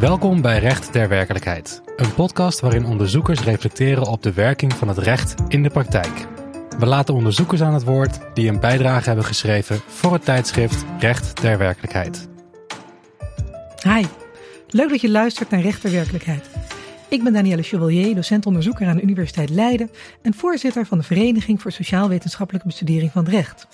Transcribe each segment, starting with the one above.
Welkom bij Recht ter Werkelijkheid, een podcast waarin onderzoekers reflecteren op de werking van het recht in de praktijk. We laten onderzoekers aan het woord die een bijdrage hebben geschreven voor het tijdschrift Recht ter Werkelijkheid. Hi, leuk dat je luistert naar Recht ter Werkelijkheid. Ik ben Danielle Chevalier, docent-onderzoeker aan de Universiteit Leiden en voorzitter van de Vereniging voor Sociaal-Wetenschappelijke Bestudering van het Recht.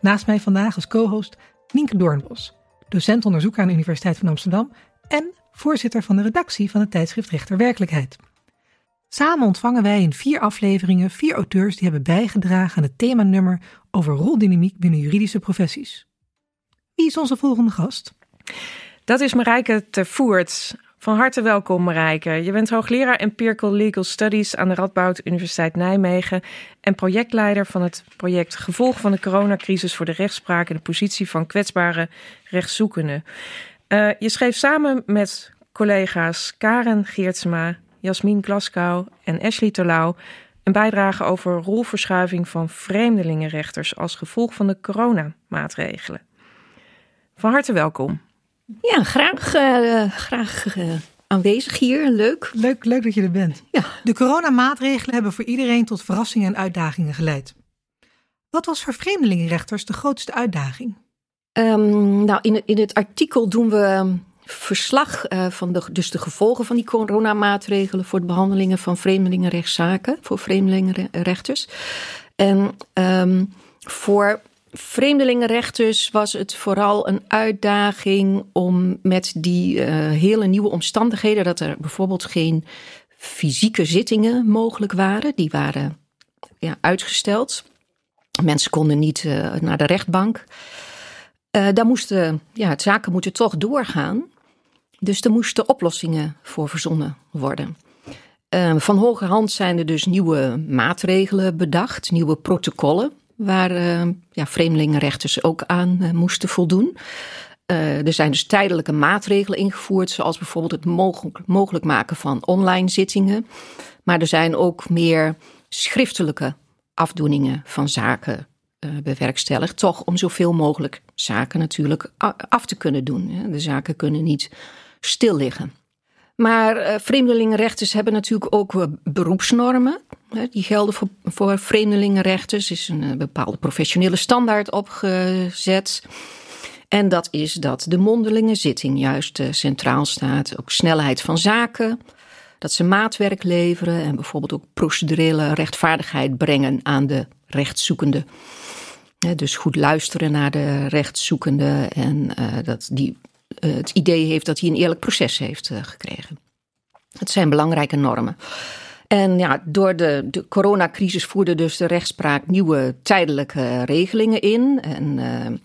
Naast mij vandaag als co-host Nienke Doornbos, docent-onderzoeker aan de Universiteit van Amsterdam en voorzitter van de redactie van het tijdschrift Rechter Werkelijkheid. Samen ontvangen wij in vier afleveringen vier auteurs die hebben bijgedragen aan het themanummer over roldynamiek binnen juridische professies. Wie is onze volgende gast? Dat is Marijke Tervoert. Van harte welkom Marijke. Je bent hoogleraar Empirical Legal Studies aan de Radboud Universiteit Nijmegen en projectleider van het project Gevolg van de coronacrisis voor de rechtspraak en de positie van kwetsbare rechtszoekenden. Uh, je schreef samen met collega's Karen Geertsma, Jasmin Glasgow en Ashley Terlouw een bijdrage over rolverschuiving van vreemdelingenrechters als gevolg van de coronamaatregelen. Van harte welkom. Ja, graag, uh, graag uh, aanwezig hier. Leuk. leuk. Leuk dat je er bent. Ja. De coronamaatregelen hebben voor iedereen tot verrassingen en uitdagingen geleid. Wat was voor vreemdelingenrechters de grootste uitdaging? Um, nou, in, in het artikel doen we verslag uh, van de, dus de gevolgen van die coronamaatregelen voor de behandelingen van vreemdelingenrechtszaken, voor vreemdelingenrechters. En um, voor vreemdelingenrechters was het vooral een uitdaging om met die uh, hele nieuwe omstandigheden, dat er bijvoorbeeld geen fysieke zittingen mogelijk waren, die waren ja, uitgesteld. Mensen konden niet uh, naar de rechtbank. Uh, daar moesten, ja, zaken moeten toch doorgaan. Dus er moesten oplossingen voor verzonnen worden. Uh, van hoge hand zijn er dus nieuwe maatregelen bedacht, nieuwe protocollen, waar uh, ja, vreemdelingenrechters ook aan moesten voldoen. er zijn dus tijdelijke maatregelen ingevoerd, zoals bijvoorbeeld het mogelijk maken van online zittingen. Maar er zijn ook meer schriftelijke afdoeningen van zaken bewerkstelligd. Toch om zoveel mogelijk zaken natuurlijk af te kunnen doen. De zaken kunnen niet stil liggen. Maar uh, vreemdelingenrechters hebben natuurlijk ook uh, beroepsnormen. Die gelden voor, vreemdelingenrechters. Er is een bepaalde professionele standaard opgezet. En dat is dat de mondelinge zitting juist centraal staat. Ook snelheid van zaken. Dat ze maatwerk leveren en bijvoorbeeld ook procedurele rechtvaardigheid brengen aan de rechtszoekende. Dus goed luisteren naar de rechtszoekende en dat die uh, het idee heeft dat hij een eerlijk proces heeft uh, gekregen. Het zijn belangrijke normen. En ja, door de, de coronacrisis voerde dus de rechtspraak nieuwe tijdelijke regelingen in. En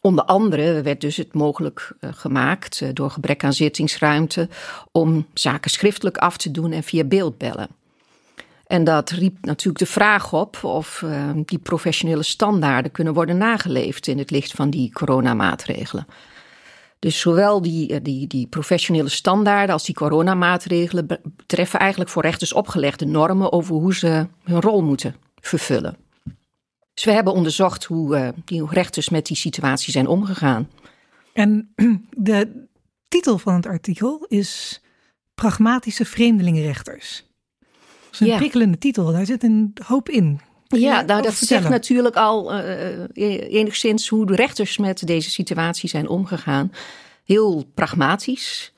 onder andere werd dus het mogelijk gemaakt door gebrek aan zittingsruimte om zaken schriftelijk af te doen en via beeldbellen. En dat riep natuurlijk de vraag op of die professionele standaarden kunnen worden nageleefd in het licht van die coronamaatregelen. Dus zowel die, eh, die, die professionele standaarden als die coronamaatregelen betreffen eigenlijk voor rechters opgelegde normen over hoe ze hun rol moeten vervullen. Dus we hebben onderzocht hoe, uh, die rechters met die situatie zijn omgegaan. En de titel van het artikel is Pragmatische vreemdelingenrechters. Dat is een ja. prikkelende titel, daar zit een hoop in. Ja, nou, dat zegt natuurlijk al uh, enigszins hoe de rechters met deze situatie zijn omgegaan. Heel pragmatisch.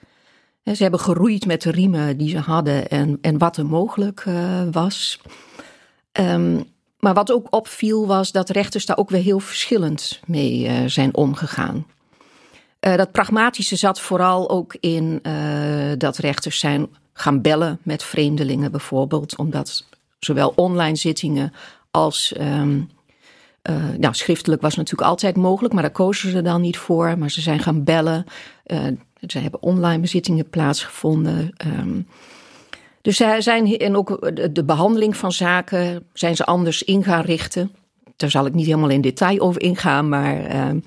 Ze hebben geroeid met de riemen die ze hadden en, en wat er mogelijk uh, was. Um, maar wat ook opviel was dat rechters daar ook weer heel verschillend mee uh, zijn omgegaan. dat pragmatische zat vooral ook in dat rechters zijn gaan bellen met vreemdelingen bijvoorbeeld, omdat zowel online zittingen als. Um, uh, nou, schriftelijk was natuurlijk altijd mogelijk, maar daar kozen ze dan niet voor. Maar ze zijn gaan bellen. Uh, ze hebben online bezittingen plaatsgevonden. Um, dus zij zijn, en ook de behandeling van zaken zijn ze anders in gaan richten. Daar zal ik niet helemaal in detail over ingaan, maar um,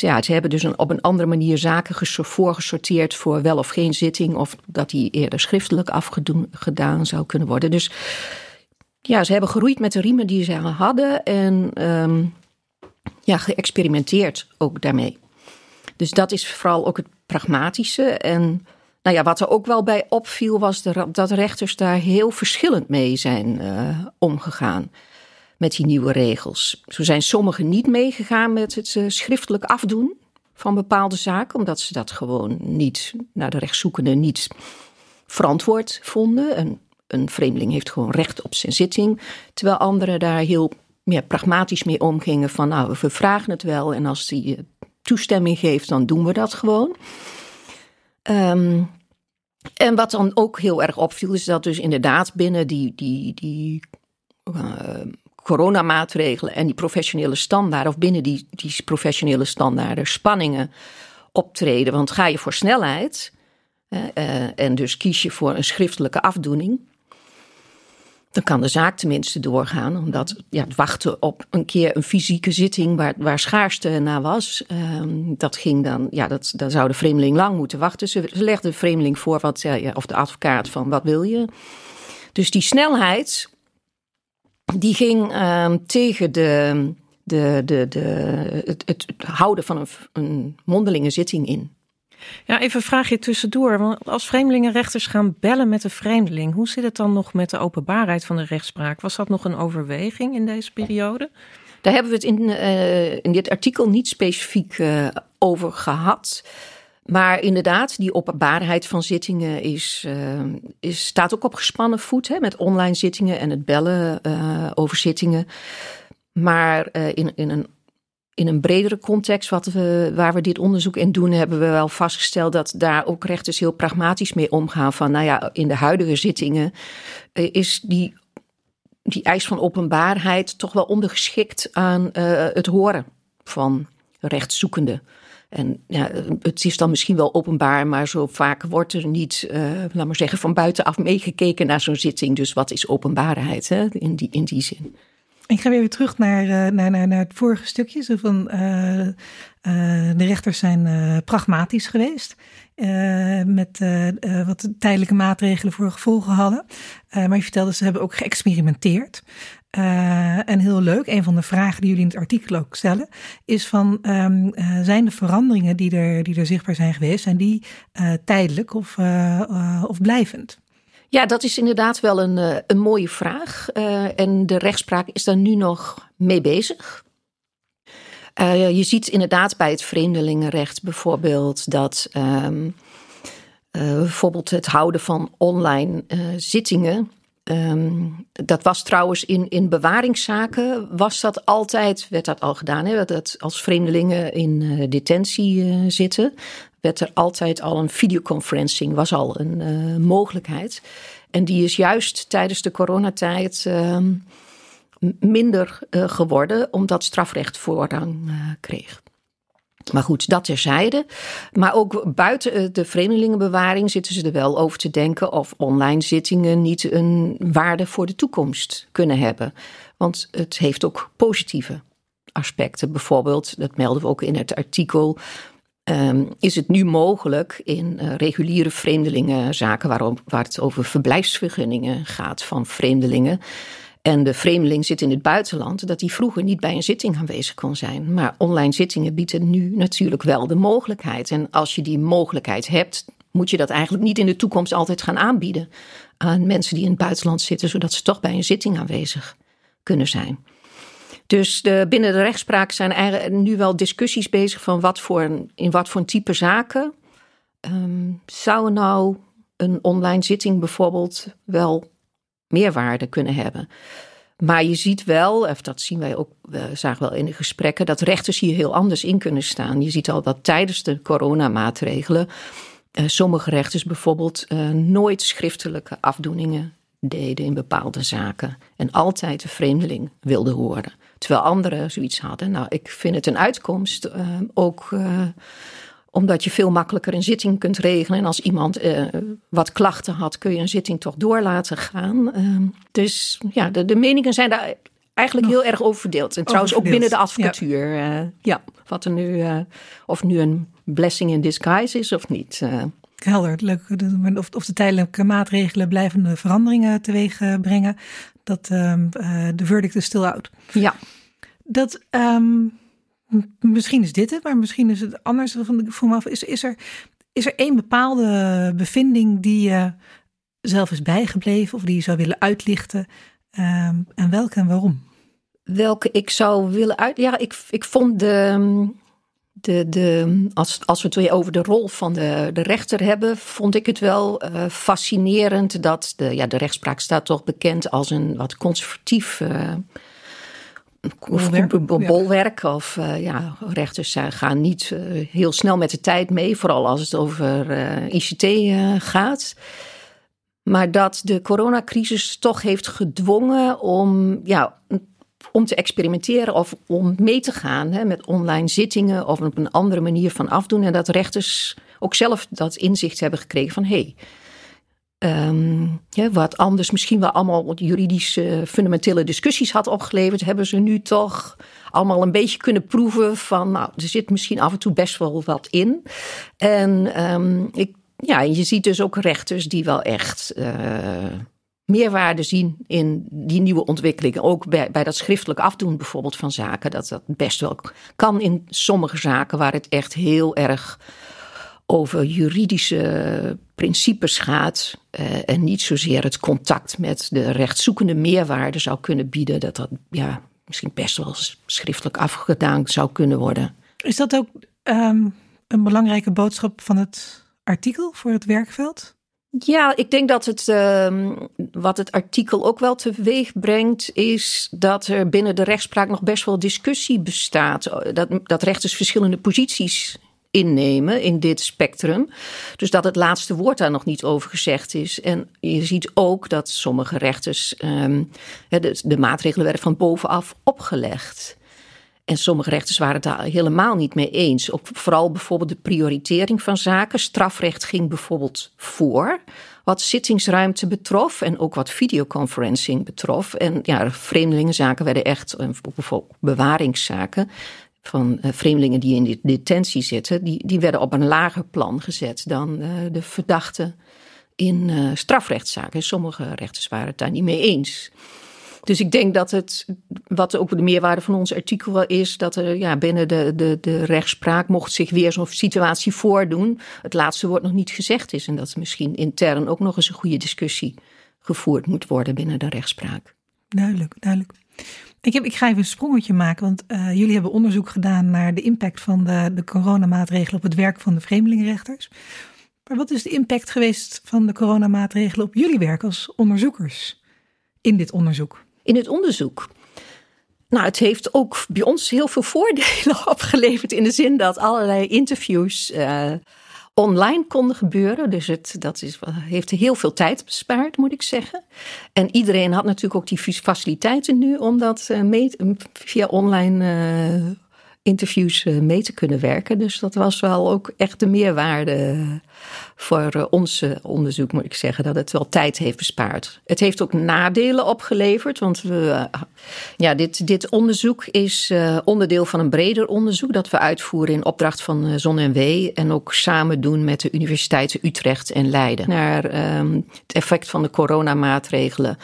ja, ze hebben dus op een andere manier zaken voorgesorteerd voor wel of geen zitting, of dat die eerder schriftelijk afgedaan zou kunnen worden. Dus ja, ze hebben geroeid met de riemen die ze hadden en um, ja, geëxperimenteerd ook daarmee. Dus dat is vooral ook het pragmatische. En nou ja, wat er ook wel bij opviel was dat rechters daar heel verschillend mee zijn uh, omgegaan met die nieuwe regels. Zo zijn sommigen niet meegegaan met het uh, schriftelijk afdoen van bepaalde zaken, omdat ze dat gewoon niet naar de rechtszoekende niet verantwoord vonden. Een, een vreemdeling heeft gewoon recht op zijn zitting, terwijl anderen daar heel meer pragmatisch mee omgingen van nou, we vragen het wel en als die eh, toestemming geeft, dan doen we dat gewoon. Um, en wat dan ook heel erg opviel, is dat dus inderdaad binnen die, die, die uh, coronamaatregelen en die professionele standaarden, of binnen die, die professionele standaarden, spanningen optreden. Want ga je voor snelheid uh, en dus kies je voor een schriftelijke afdoening, dan kan de zaak tenminste doorgaan. Omdat ja, het wachten op een keer een fysieke zitting waar, waar schaarste naar was, um, dat ging dan, ja, dat, dan zou de vreemdeling lang moeten wachten. Ze, ze legde de vreemdeling voor, wat, ja, of de advocaat van wat wil je. Dus die snelheid, die ging um, tegen de, de, de, de, het, het houden van een, een mondelinge zitting in. Ja, even een vraagje tussendoor. Want als vreemdelingenrechters gaan bellen met een vreemdeling, hoe zit het dan nog met de openbaarheid van de rechtspraak? Was dat nog een overweging in deze periode? Daar hebben we het in, uh, in dit artikel niet specifiek uh, over gehad. Maar inderdaad, die openbaarheid van zittingen is, uh, is, staat ook op gespannen voet hè, met online zittingen en het bellen over zittingen. Maar in, in een in een bredere context, wat we, waar we dit onderzoek in doen, hebben we wel vastgesteld dat daar ook rechters heel pragmatisch mee omgaan. Van nou ja, in de huidige zittingen eh, is die, die eis van openbaarheid toch wel ondergeschikt aan uh, het horen van rechtszoekenden. En ja, het is dan misschien wel openbaar, maar zo vaak wordt er niet, uh, laat maar zeggen, van buitenaf meegekeken naar zo'n zitting. Dus wat is openbaarheid hè? In, die, in die zin? Ik ga weer terug naar, uh, naar, naar, het vorige stukje. Zo van, uh, de rechters zijn pragmatisch geweest. met wat tijdelijke maatregelen voor gevolgen hadden. maar je vertelde, ze hebben ook geëxperimenteerd. En heel leuk, een van de vragen die jullie in het artikel ook stellen, is van um, zijn de veranderingen die er, die er zichtbaar zijn geweest, zijn die tijdelijk of, of blijvend? Ja, dat is inderdaad wel een, eh, een mooie vraag. En de rechtspraak is daar nu nog mee bezig. Je ziet inderdaad bij het vreemdelingenrecht bijvoorbeeld dat um, bijvoorbeeld het houden van online zittingen. Um, dat was trouwens in, in bewaringszaken, was dat altijd, werd dat al gedaan. Hè? Dat als vreemdelingen in detentie zitten, werd er altijd al een videoconferencing, was al een uh, mogelijkheid. En die is juist tijdens de coronatijd uh, minder geworden, omdat strafrecht voorrang kreeg. Maar goed, dat terzijde. Maar ook buiten de vreemdelingenbewaring zitten ze er wel over te denken of online zittingen niet een waarde voor de toekomst kunnen hebben. Want het heeft ook positieve aspecten. Bijvoorbeeld, dat melden we ook in het artikel, Um, is het nu mogelijk in uh, reguliere vreemdelingenzaken, waarom, waar het over verblijfsvergunningen gaat van vreemdelingen. En de vreemdeling zit in het buitenland, dat die vroeger niet bij een zitting aanwezig kon zijn. Maar online zittingen bieden nu natuurlijk wel de mogelijkheid. En als je die mogelijkheid hebt, moet je dat eigenlijk niet in de toekomst altijd gaan aanbieden aan mensen die in het buitenland zitten, zodat ze toch bij een zitting aanwezig kunnen zijn. Dus de, binnen de rechtspraak zijn er nu wel discussies bezig van wat voor in wat voor type zaken um, zou nou een online zitting bijvoorbeeld wel meerwaarde kunnen hebben. Maar je ziet wel, of dat zien wij ook, we zagen wel in de gesprekken, dat rechters hier heel anders in kunnen staan. Je ziet al dat tijdens de coronamaatregelen uh, sommige rechters bijvoorbeeld uh, nooit schriftelijke afdoeningen deden in bepaalde zaken. En altijd de vreemdeling wilden horen. Terwijl anderen zoiets hadden. Nou, ik vind het een uitkomst. Uh, ook omdat je veel makkelijker een zitting kunt regelen. En als iemand uh, wat klachten had, kun je een zitting toch door laten gaan. Ehm, dus ja, de, de meningen zijn daar eigenlijk heel erg over verdeeld. En trouwens ook binnen de advocatuur. Ja, ja wat er nu, of nu een blessing in disguise is of niet. Helder, leuk. Of, of de tijdelijke maatregelen blijvende veranderingen teweeg brengen dat uh, de verdict is still out. Ja. Dat, um, misschien is dit het, maar misschien is het anders. Ik is, is er Is er één bepaalde bevinding die je zelf is bijgebleven of die je zou willen uitlichten? Um, en welke en waarom? Welke ik zou willen uit. Ja, ik, ik vond de. De, de, als, als we het weer over de rol van de, de rechter hebben, vond ik het wel uh, fascinerend dat de, ja, de rechtspraak staat toch bekend als een wat conservatief uh, bolwerk. bolwerk of uh, ja, rechters gaan niet heel snel met de tijd mee, vooral als het over ICT gaat. Maar dat de coronacrisis toch heeft gedwongen om, ja, om te experimenteren of om mee te gaan hè, met online zittingen of op een andere manier van afdoen. En dat rechters ook zelf dat inzicht hebben gekregen van hé. Hey, um, wat anders misschien wel allemaal juridische fundamentele discussies had opgeleverd, hebben ze nu toch allemaal een beetje kunnen proeven van, nou, er zit misschien af en toe best wel wat in. En um, ik ja, je ziet dus ook rechters die wel echt uh, meerwaarde zien in die nieuwe ontwikkelingen. Ook bij, bij dat schriftelijk afdoen bijvoorbeeld van zaken. Dat dat best wel kan in sommige zaken waar het echt heel erg over juridische principes gaat. Uh, en niet zozeer het contact met de rechtszoekende meerwaarde zou kunnen bieden. Dat dat ja, misschien best wel schriftelijk afgedaan zou kunnen worden. Is dat ook um, een belangrijke boodschap van het artikel voor het werkveld? Ja, ik denk dat het, uh, wat het artikel ook wel teweeg brengt, is dat er binnen de rechtspraak nog best wel discussie bestaat. Dat, dat rechters verschillende posities innemen in dit spectrum. Dus dat het laatste woord daar nog niet over gezegd is. En je ziet ook dat sommige rechters um, de, de maatregelen werden van bovenaf opgelegd. En sommige rechters waren het daar helemaal niet mee eens. Ook vooral bijvoorbeeld de prioritering van zaken. Strafrecht ging bijvoorbeeld voor wat zittingsruimte betrof en ook wat videoconferencing betrof. En ja, vreemdelingenzaken werden echt, bijvoorbeeld bewaringszaken van uh, vreemdelingen die in de detentie zitten, die, die werden op een lager plan gezet dan uh, de verdachten in uh, strafrechtszaken. Sommige rechters waren het daar niet mee eens. Dus ik denk dat het, wat ook de meerwaarde van ons artikel wel is, dat er ja, binnen de, de, de rechtspraak mocht zich weer zo'n situatie voordoen. Het laatste woord nog niet gezegd is. En dat misschien intern ook nog eens een goede discussie gevoerd moet worden binnen de rechtspraak. Duidelijk, duidelijk. Ik, heb, ik ga even een sprongetje maken, want uh, jullie hebben onderzoek gedaan naar de impact van de, de coronamaatregelen op het werk van de vreemdelingenrechters. Maar wat is de impact geweest van de coronamaatregelen op jullie werk als onderzoekers in dit onderzoek? in het onderzoek. Nou, het heeft ook bij ons heel veel voordelen opgeleverd in de zin dat allerlei interviews uh, online konden gebeuren. Dus het, dat is, heeft heel veel tijd bespaard, moet ik zeggen. En iedereen had natuurlijk ook die faciliteiten nu om dat mee, via online uh, interviews mee te kunnen werken. Dus dat was wel ook echt de meerwaarde voor uh, ons onderzoek, moet ik zeggen, dat het wel tijd heeft bespaard. Het heeft ook nadelen opgeleverd, want we, ja, dit, dit onderzoek is onderdeel van een breder onderzoek dat we uitvoeren in opdracht van Zon en en ook samen doen met de universiteiten Utrecht en Leiden. Naar um, het effect van de coronamaatregelen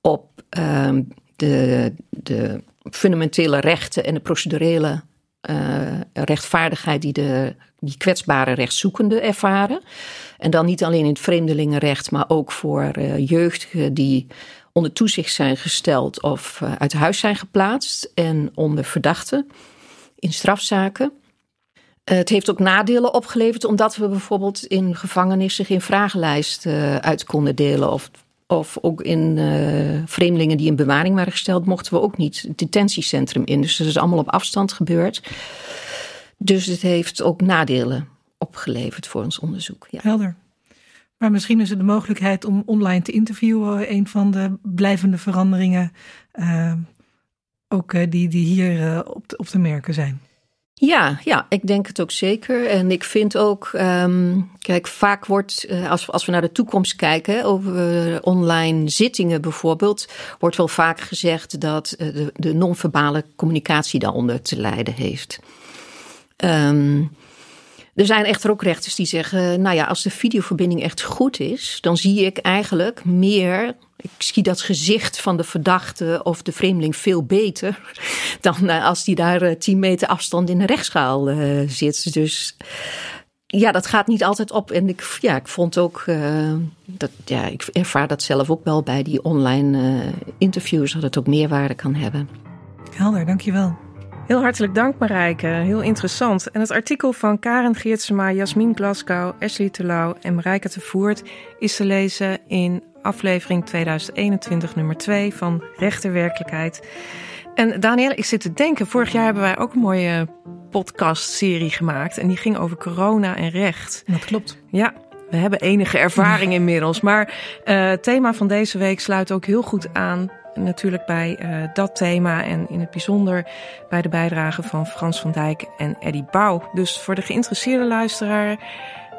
op um, de, de fundamentele rechten en de procedurele uh, rechtvaardigheid die de die kwetsbare rechtszoekenden ervaren. En dan niet alleen in het vreemdelingenrecht, maar ook voor uh, jeugdigen die onder toezicht zijn gesteld of uh, uit huis zijn geplaatst en onder verdachten in strafzaken. Het heeft ook nadelen opgeleverd, omdat we bijvoorbeeld in gevangenissen geen vragenlijst uit konden delen. Of, of ook in vreemdelingen die in bewaring waren gesteld, mochten we ook niet het detentiecentrum in. Dus dat is allemaal op afstand gebeurd. Dus het heeft ook nadelen opgeleverd voor ons onderzoek. Ja. Helder. Maar misschien is het de mogelijkheid om online te interviewen een van de blijvende veranderingen, uh, ook uh, die, die hier uh, op, te, op te merken zijn. Ja, ja, ik denk het ook zeker. En ik vind ook, um, kijk, vaak wordt, als, als we naar de toekomst kijken, over online zittingen bijvoorbeeld, wordt wel vaak gezegd dat de, de non-verbale communicatie daaronder te lijden heeft. Um, er zijn echter ook rechters die zeggen: Nou ja, als de videoverbinding echt goed is, dan zie ik eigenlijk meer. Ik zie dat gezicht van de verdachte of de vreemdeling veel beter dan uh, als die daar uh, 10 meter afstand in de rechtszaal uh, zit. Dus ja, dat gaat niet altijd op. En ik, ja, ik vond ook, dat, ja, ik ervaar dat zelf ook wel bij die online interviews, dat het ook meerwaarde kan hebben. Helder, dankjewel. Heel hartelijk dank Marijke, heel interessant. En het artikel van Karen Geertsema, Jasmin Glasgow, Ashley Telau en Marijke te Voert is te lezen in aflevering 2021 nummer 2 van Rechterwerkelijkheid. En Danielle, ik zit te denken, vorig jaar hebben wij ook een mooie podcastserie gemaakt. En die ging over corona en recht. Dat klopt. Ja, we hebben enige ervaring inmiddels. Maar uh, het thema van deze week sluit ook heel goed aan. Natuurlijk bij uh, dat thema en in het bijzonder bij de bijdrage van Frans van Dijk en Eddie Bouw. Dus voor de geïnteresseerde luisteraar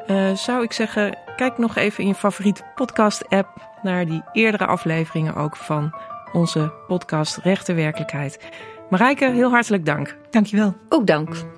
uh, zou ik zeggen, kijk nog even in je favoriete podcast-app naar die eerdere afleveringen ook van onze podcast Rechte Werkelijkheid. Marijke, heel hartelijk dank. Dankjewel. Ook dank.